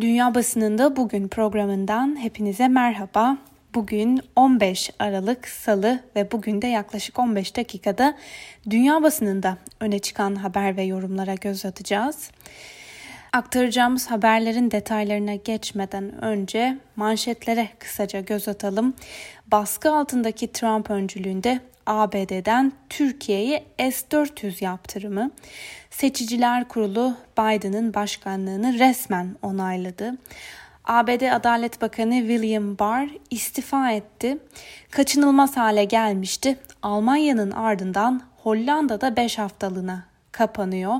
Dünya Basınında Bugün programından hepinize merhaba. Bugün 15 Aralık Salı ve bugün de yaklaşık 15 dakikada dünya basınında öne çıkan haber ve yorumlara göz atacağız. Aktaracağımız haberlerin detaylarına geçmeden önce manşetlere kısaca göz atalım. Baskı altındaki Trump öncülüğünde ABD'den Türkiye'ye S-400 yaptırımı. Seçiciler Kurulu Biden'ın başkanlığını resmen onayladı. ABD Adalet Bakanı William Barr istifa etti. Kaçınılmaz hale gelmişti. Almanya'nın ardından Hollanda'da 5 haftalığına kapanıyor.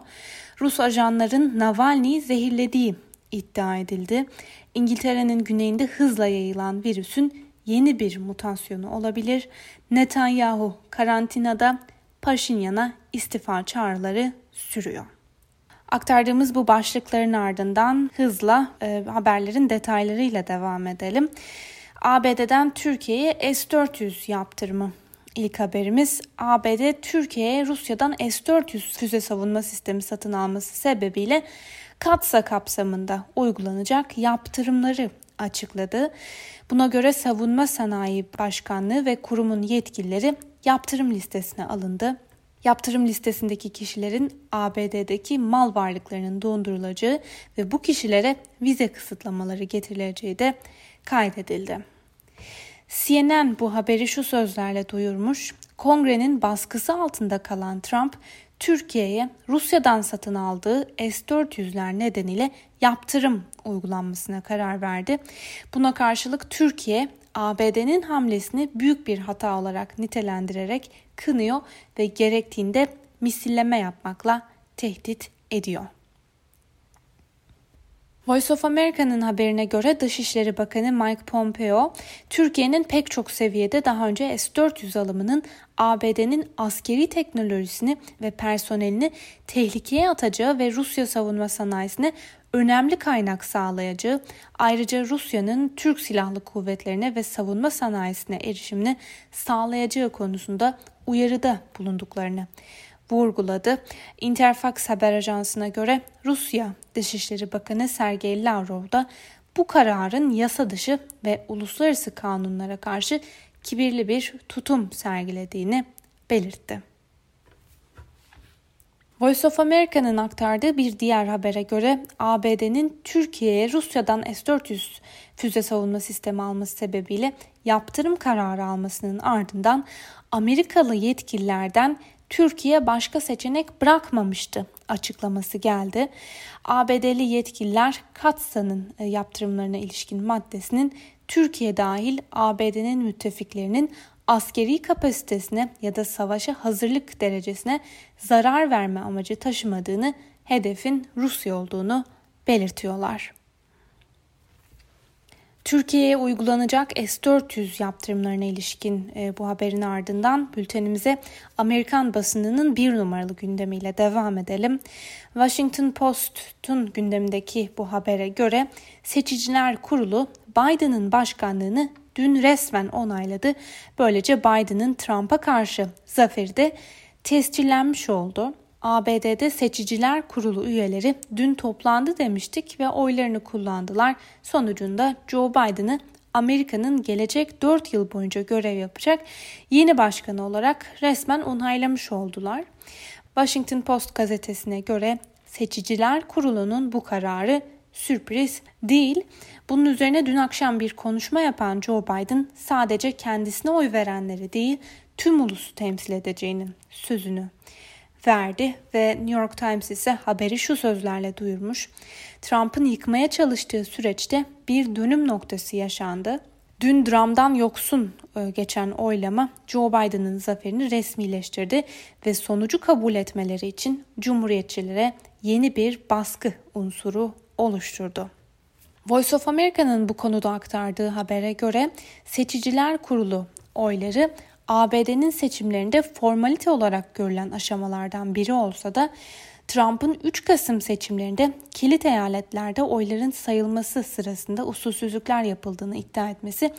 Rus ajanların Navalny'yi zehirlediği iddia edildi. İngiltere'nin güneyinde hızla yayılan virüsün yeni bir mutasyonu olabilir. Netanyahu karantinada Paşinyan'a istifa çağrıları sürüyor. Aktardığımız bu başlıkların ardından hızla e, haberlerin detaylarıyla devam edelim. ABD'den Türkiye'ye S-400 yaptırımı İlk haberimiz ABD Türkiye'ye Rusya'dan S-400 füze savunma sistemi satın alması sebebiyle Katsa kapsamında uygulanacak yaptırımları açıkladı. Buna göre Savunma Sanayi Başkanlığı ve kurumun yetkilileri yaptırım listesine alındı. Yaptırım listesindeki kişilerin ABD'deki mal varlıklarının dondurulacağı ve bu kişilere vize kısıtlamaları getirileceği de kaydedildi. CNN bu haberi şu sözlerle duyurmuş. Kongrenin baskısı altında kalan Trump, Türkiye'ye Rusya'dan satın aldığı S-400'ler nedeniyle yaptırım uygulanmasına karar verdi. Buna karşılık Türkiye ABD'nin hamlesini büyük bir hata olarak nitelendirerek kınıyor ve gerektiğinde misilleme yapmakla tehdit ediyor. Voice of America'nın haberine göre Dışişleri Bakanı Mike Pompeo, Türkiye'nin pek çok seviyede daha önce S-400 alımının ABD'nin askeri teknolojisini ve personelini tehlikeye atacağı ve Rusya savunma sanayisine önemli kaynak sağlayacağı, ayrıca Rusya'nın Türk Silahlı Kuvvetlerine ve savunma sanayisine erişimini sağlayacağı konusunda uyarıda bulunduklarını vurguladı. Interfax haber ajansına göre Rusya Dışişleri Bakanı Sergey Lavrov da bu kararın yasa dışı ve uluslararası kanunlara karşı kibirli bir tutum sergilediğini belirtti. Voice of America'nın aktardığı bir diğer habere göre ABD'nin Türkiye'ye Rusya'dan S-400 füze savunma sistemi alması sebebiyle yaptırım kararı almasının ardından Amerikalı yetkililerden Türkiye başka seçenek bırakmamıştı açıklaması geldi. ABD'li yetkililer Katsa'nın e, yaptırımlarına ilişkin maddesinin Türkiye dahil ABD'nin müttefiklerinin askeri kapasitesine ya da savaşa hazırlık derecesine zarar verme amacı taşımadığını, hedefin Rusya olduğunu belirtiyorlar. Türkiye'ye uygulanacak S-400 yaptırımlarına ilişkin e, bu haberin ardından bültenimize Amerikan basınının bir numaralı gündemiyle devam edelim. Washington Post'un gündemindeki bu habere göre Seçiciler Kurulu Biden'ın başkanlığını dün resmen onayladı. Böylece Biden'ın Trump'a karşı zaferi de tescillenmiş oldu. ABD'de Seçiciler Kurulu üyeleri dün toplandı demiştik ve oylarını kullandılar. Sonucunda Joe Biden'ı Amerika'nın gelecek 4 yıl boyunca görev yapacak yeni başkanı olarak resmen onaylamış oldular. Washington Post gazetesine göre Seçiciler Kurulu'nun bu kararı sürpriz değil. Bunun üzerine dün akşam bir konuşma yapan Joe Biden sadece kendisine oy verenleri değil tüm ulusu temsil edeceğinin sözünü verdi ve New York Times ise haberi şu sözlerle duyurmuş. Trump'ın yıkmaya çalıştığı süreçte bir dönüm noktası yaşandı. Dün dramdan yoksun e, geçen oylama Joe Biden'ın zaferini resmileştirdi ve sonucu kabul etmeleri için Cumhuriyetçilere yeni bir baskı unsuru oluşturdu. Voice of America'nın bu konuda aktardığı habere göre Seçiciler Kurulu oyları ABD'nin seçimlerinde formalite olarak görülen aşamalardan biri olsa da Trump'ın 3 Kasım seçimlerinde kilit eyaletlerde oyların sayılması sırasında usulsüzlükler yapıldığını iddia etmesi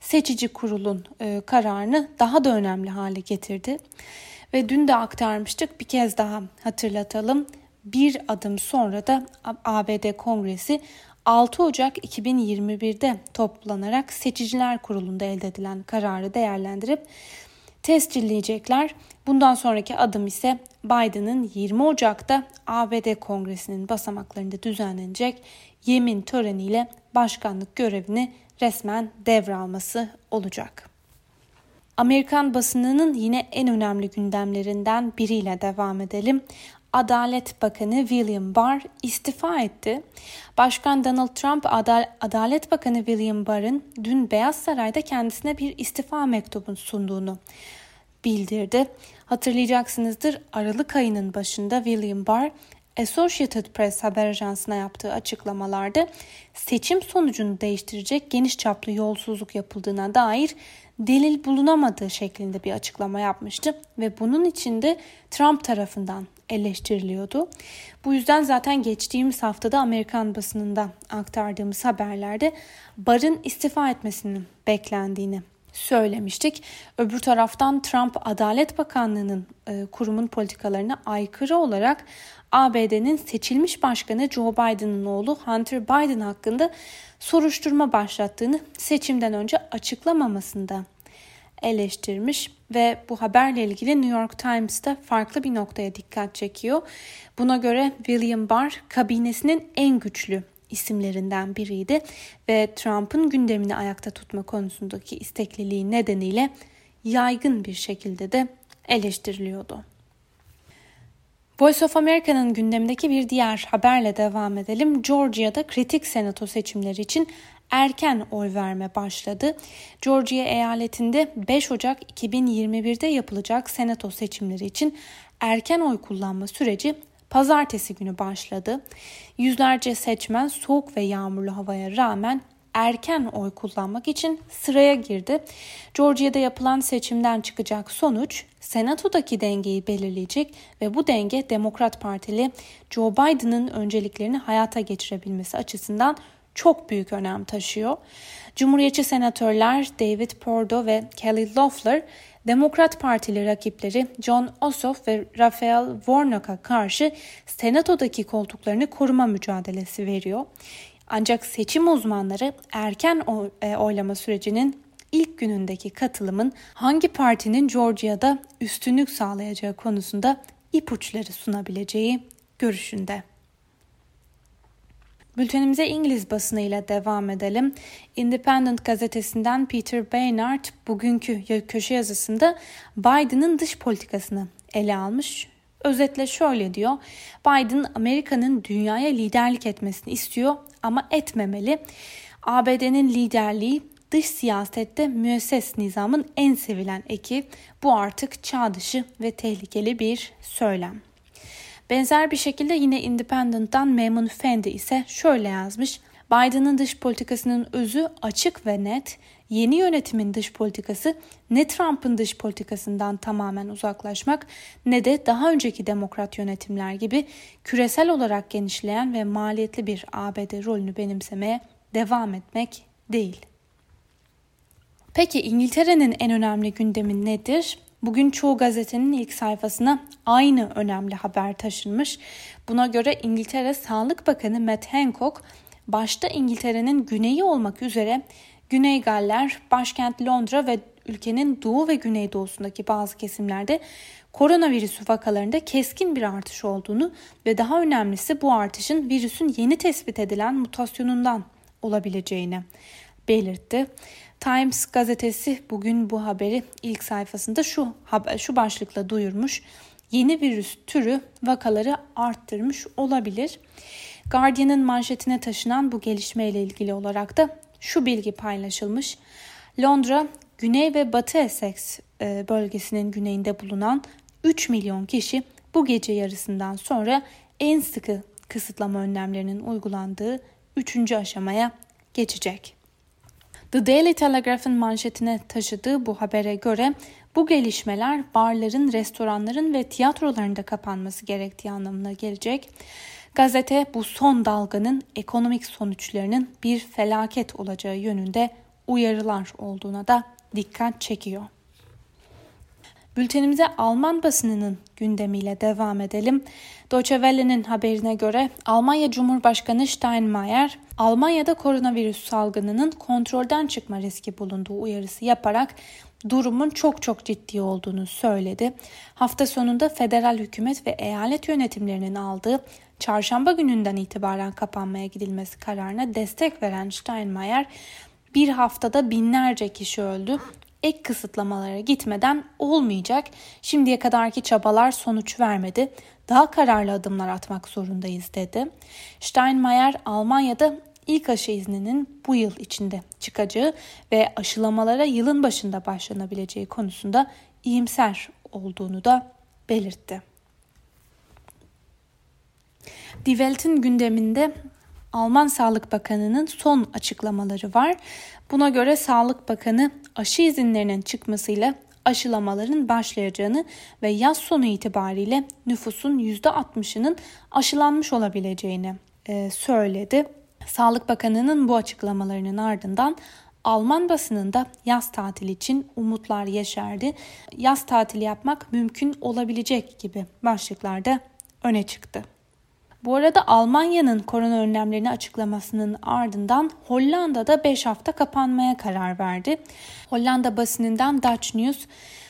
seçici kurulun e, kararını daha da önemli hale getirdi. Ve dün de aktarmıştık bir kez daha hatırlatalım. Bir adım sonra da ABD Kongresi 6 Ocak 2021'de toplanarak seçiciler kurulunda elde edilen kararı değerlendirip tescilleyecekler. Bundan sonraki adım ise Biden'ın 20 Ocak'ta ABD Kongresi'nin basamaklarında düzenlenecek yemin töreniyle başkanlık görevini resmen devralması olacak. Amerikan basınının yine en önemli gündemlerinden biriyle devam edelim. Adalet Bakanı William Barr istifa etti. Başkan Donald Trump Adal Adalet Bakanı William Barr'ın dün Beyaz Saray'da kendisine bir istifa mektubu sunduğunu bildirdi. Hatırlayacaksınızdır Aralık ayının başında William Barr Associated Press haber ajansına yaptığı açıklamalarda seçim sonucunu değiştirecek geniş çaplı yolsuzluk yapıldığına dair delil bulunamadığı şeklinde bir açıklama yapmıştı ve bunun için de Trump tarafından eleştiriliyordu. Bu yüzden zaten geçtiğimiz haftada Amerikan basınında aktardığımız haberlerde Barr'ın istifa etmesinin beklendiğini söylemiştik. Öbür taraftan Trump Adalet Bakanlığı'nın e, kurumun politikalarına aykırı olarak ABD'nin seçilmiş başkanı Joe Biden'ın oğlu Hunter Biden hakkında soruşturma başlattığını seçimden önce açıklamamasında eleştirmiş ve bu haberle ilgili New York Times'ta farklı bir noktaya dikkat çekiyor. Buna göre William Barr kabinesinin en güçlü isimlerinden biriydi ve Trump'ın gündemini ayakta tutma konusundaki istekliliği nedeniyle yaygın bir şekilde de eleştiriliyordu. Voice of America'nın gündemindeki bir diğer haberle devam edelim. Georgia'da kritik senato seçimleri için erken oy verme başladı. Georgia eyaletinde 5 Ocak 2021'de yapılacak senato seçimleri için erken oy kullanma süreci pazartesi günü başladı. Yüzlerce seçmen soğuk ve yağmurlu havaya rağmen erken oy kullanmak için sıraya girdi. Georgia'da yapılan seçimden çıkacak sonuç senatodaki dengeyi belirleyecek ve bu denge Demokrat Partili Joe Biden'ın önceliklerini hayata geçirebilmesi açısından çok büyük önem taşıyor. Cumhuriyetçi senatörler David Pordo ve Kelly Loeffler Demokrat Partili rakipleri John Ossoff ve Raphael Warnock'a karşı Senato'daki koltuklarını koruma mücadelesi veriyor. Ancak seçim uzmanları erken e, oylama sürecinin ilk günündeki katılımın hangi partinin Georgia'da üstünlük sağlayacağı konusunda ipuçları sunabileceği görüşünde. Bültenimize İngiliz basınıyla devam edelim. Independent gazetesinden Peter Baynard bugünkü köşe yazısında Biden'ın dış politikasını ele almış. Özetle şöyle diyor. Biden Amerika'nın dünyaya liderlik etmesini istiyor ama etmemeli. ABD'nin liderliği dış siyasette müesses nizamın en sevilen eki. Bu artık çağ dışı ve tehlikeli bir söylem. Benzer bir şekilde yine Independent'tan Memon Fendi ise şöyle yazmış. Biden'ın dış politikasının özü açık ve net. Yeni yönetimin dış politikası ne Trump'ın dış politikasından tamamen uzaklaşmak ne de daha önceki demokrat yönetimler gibi küresel olarak genişleyen ve maliyetli bir ABD rolünü benimsemeye devam etmek değil. Peki İngiltere'nin en önemli gündemi nedir? Bugün çoğu gazetenin ilk sayfasına aynı önemli haber taşınmış. Buna göre İngiltere Sağlık Bakanı Matt Hancock başta İngiltere'nin güneyi olmak üzere Güney Galler, başkent Londra ve ülkenin doğu ve güneydoğusundaki bazı kesimlerde koronavirüsü vakalarında keskin bir artış olduğunu ve daha önemlisi bu artışın virüsün yeni tespit edilen mutasyonundan olabileceğini belirtti. Times gazetesi bugün bu haberi ilk sayfasında şu haber, şu başlıkla duyurmuş. Yeni virüs türü vakaları arttırmış olabilir. Guardian'ın manşetine taşınan bu gelişmeyle ilgili olarak da şu bilgi paylaşılmış. Londra, Güney ve Batı Essex e, bölgesinin güneyinde bulunan 3 milyon kişi bu gece yarısından sonra en sıkı kısıtlama önlemlerinin uygulandığı 3. aşamaya geçecek. The Daily Telegraph'ın manşetine taşıdığı bu habere göre bu gelişmeler barların, restoranların ve tiyatroların da kapanması gerektiği anlamına gelecek. Gazete bu son dalganın ekonomik sonuçlarının bir felaket olacağı yönünde uyarılar olduğuna da dikkat çekiyor. Bültenimize Alman basınının gündemiyle devam edelim. Deutsche Welle'nin haberine göre Almanya Cumhurbaşkanı Steinmeier, Almanya'da koronavirüs salgınının kontrolden çıkma riski bulunduğu uyarısı yaparak durumun çok çok ciddi olduğunu söyledi. Hafta sonunda federal hükümet ve eyalet yönetimlerinin aldığı çarşamba gününden itibaren kapanmaya gidilmesi kararına destek veren Steinmeier, bir haftada binlerce kişi öldü. Ek kısıtlamalara gitmeden olmayacak. Şimdiye kadarki çabalar sonuç vermedi. Daha kararlı adımlar atmak zorundayız dedi. Steinmeier Almanya'da ilk aşı izninin bu yıl içinde çıkacağı ve aşılamalara yılın başında başlanabileceği konusunda iyimser olduğunu da belirtti. Die Welt'in gündeminde Alman Sağlık Bakanı'nın son açıklamaları var. Buna göre Sağlık Bakanı aşı izinlerinin çıkmasıyla aşılamaların başlayacağını ve yaz sonu itibariyle nüfusun %60'ının aşılanmış olabileceğini e, söyledi. Sağlık Bakanı'nın bu açıklamalarının ardından Alman basınında yaz tatili için umutlar yeşerdi. Yaz tatili yapmak mümkün olabilecek gibi başlıklarda öne çıktı. Bu arada Almanya'nın korona önlemlerini açıklamasının ardından Hollanda'da 5 hafta kapanmaya karar verdi. Hollanda basınından Dutch News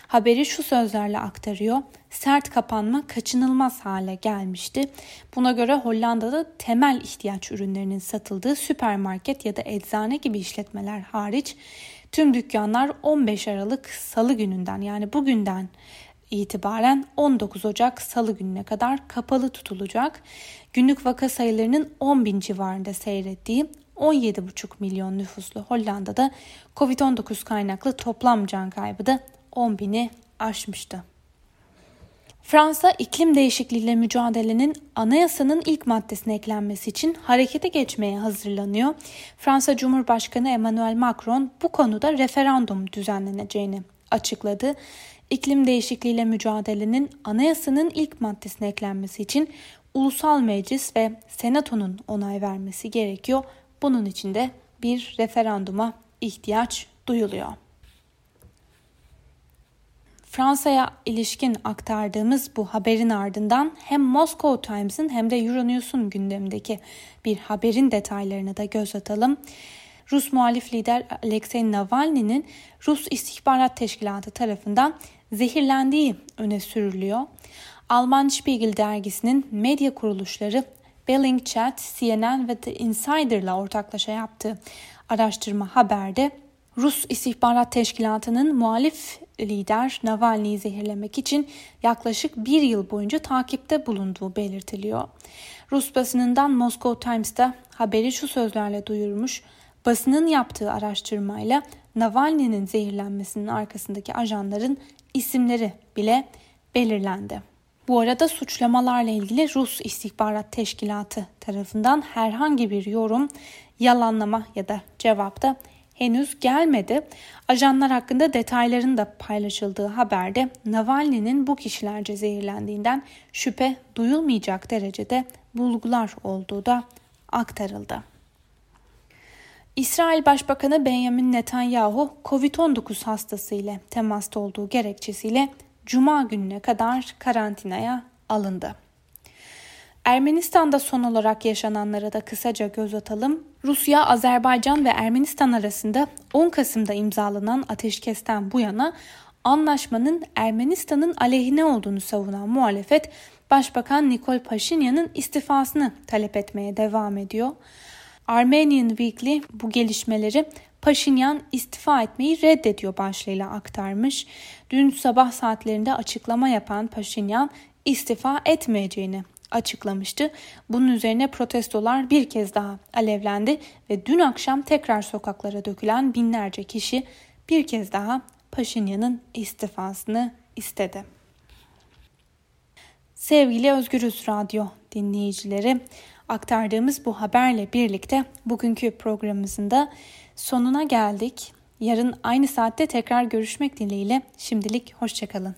haberi şu sözlerle aktarıyor. Sert kapanma kaçınılmaz hale gelmişti. Buna göre Hollanda'da temel ihtiyaç ürünlerinin satıldığı süpermarket ya da eczane gibi işletmeler hariç tüm dükkanlar 15 Aralık Salı gününden yani bugünden itibaren 19 Ocak Salı gününe kadar kapalı tutulacak. Günlük vaka sayılarının 10 bin civarında seyrettiği 17,5 milyon nüfuslu Hollanda'da Covid-19 kaynaklı toplam can kaybı da 10 bini aşmıştı. Fransa iklim değişikliğiyle mücadelenin anayasanın ilk maddesine eklenmesi için harekete geçmeye hazırlanıyor. Fransa Cumhurbaşkanı Emmanuel Macron bu konuda referandum düzenleneceğini açıkladı. İklim değişikliğiyle mücadelenin anayasanın ilk maddesine eklenmesi için ulusal meclis ve senatonun onay vermesi gerekiyor. Bunun için de bir referanduma ihtiyaç duyuluyor. Fransa'ya ilişkin aktardığımız bu haberin ardından hem Moscow Times'ın hem de Euronews'un gündemdeki bir haberin detaylarına da göz atalım. Rus muhalif lider Alexei Navalny'nin Rus İstihbarat Teşkilatı tarafından zehirlendiği öne sürülüyor. Alman Spiegel dergisinin medya kuruluşları Bellingcat, CNN ve The Insider'la ortaklaşa yaptığı araştırma haberde Rus İstihbarat Teşkilatı'nın muhalif lider Navalny'yi zehirlemek için yaklaşık bir yıl boyunca takipte bulunduğu belirtiliyor. Rus basınından Moscow Times'ta haberi şu sözlerle duyurmuş. Basının yaptığı araştırmayla Navalny'nin zehirlenmesinin arkasındaki ajanların isimleri bile belirlendi. Bu arada suçlamalarla ilgili Rus İstihbarat Teşkilatı tarafından herhangi bir yorum, yalanlama ya da cevap da henüz gelmedi. Ajanlar hakkında detayların da paylaşıldığı haberde Navalny'nin bu kişilerce zehirlendiğinden şüphe duyulmayacak derecede bulgular olduğu da aktarıldı. İsrail Başbakanı Benjamin Netanyahu COVID-19 hastası ile temasta olduğu gerekçesiyle Cuma gününe kadar karantinaya alındı. Ermenistan'da son olarak yaşananlara da kısaca göz atalım. Rusya, Azerbaycan ve Ermenistan arasında 10 Kasım'da imzalanan ateşkesten bu yana anlaşmanın Ermenistan'ın aleyhine olduğunu savunan muhalefet, Başbakan Nikol Paşinyan'ın istifasını talep etmeye devam ediyor. Armenian Weekly bu gelişmeleri Paşinyan istifa etmeyi reddediyor başlığıyla aktarmış. Dün sabah saatlerinde açıklama yapan Paşinyan istifa etmeyeceğini açıklamıştı. Bunun üzerine protestolar bir kez daha alevlendi ve dün akşam tekrar sokaklara dökülen binlerce kişi bir kez daha Paşinyan'ın istifasını istedi. Sevgili Özgürüz Radyo dinleyicileri, aktardığımız bu haberle birlikte bugünkü programımızın da sonuna geldik. Yarın aynı saatte tekrar görüşmek dileğiyle şimdilik hoşçakalın.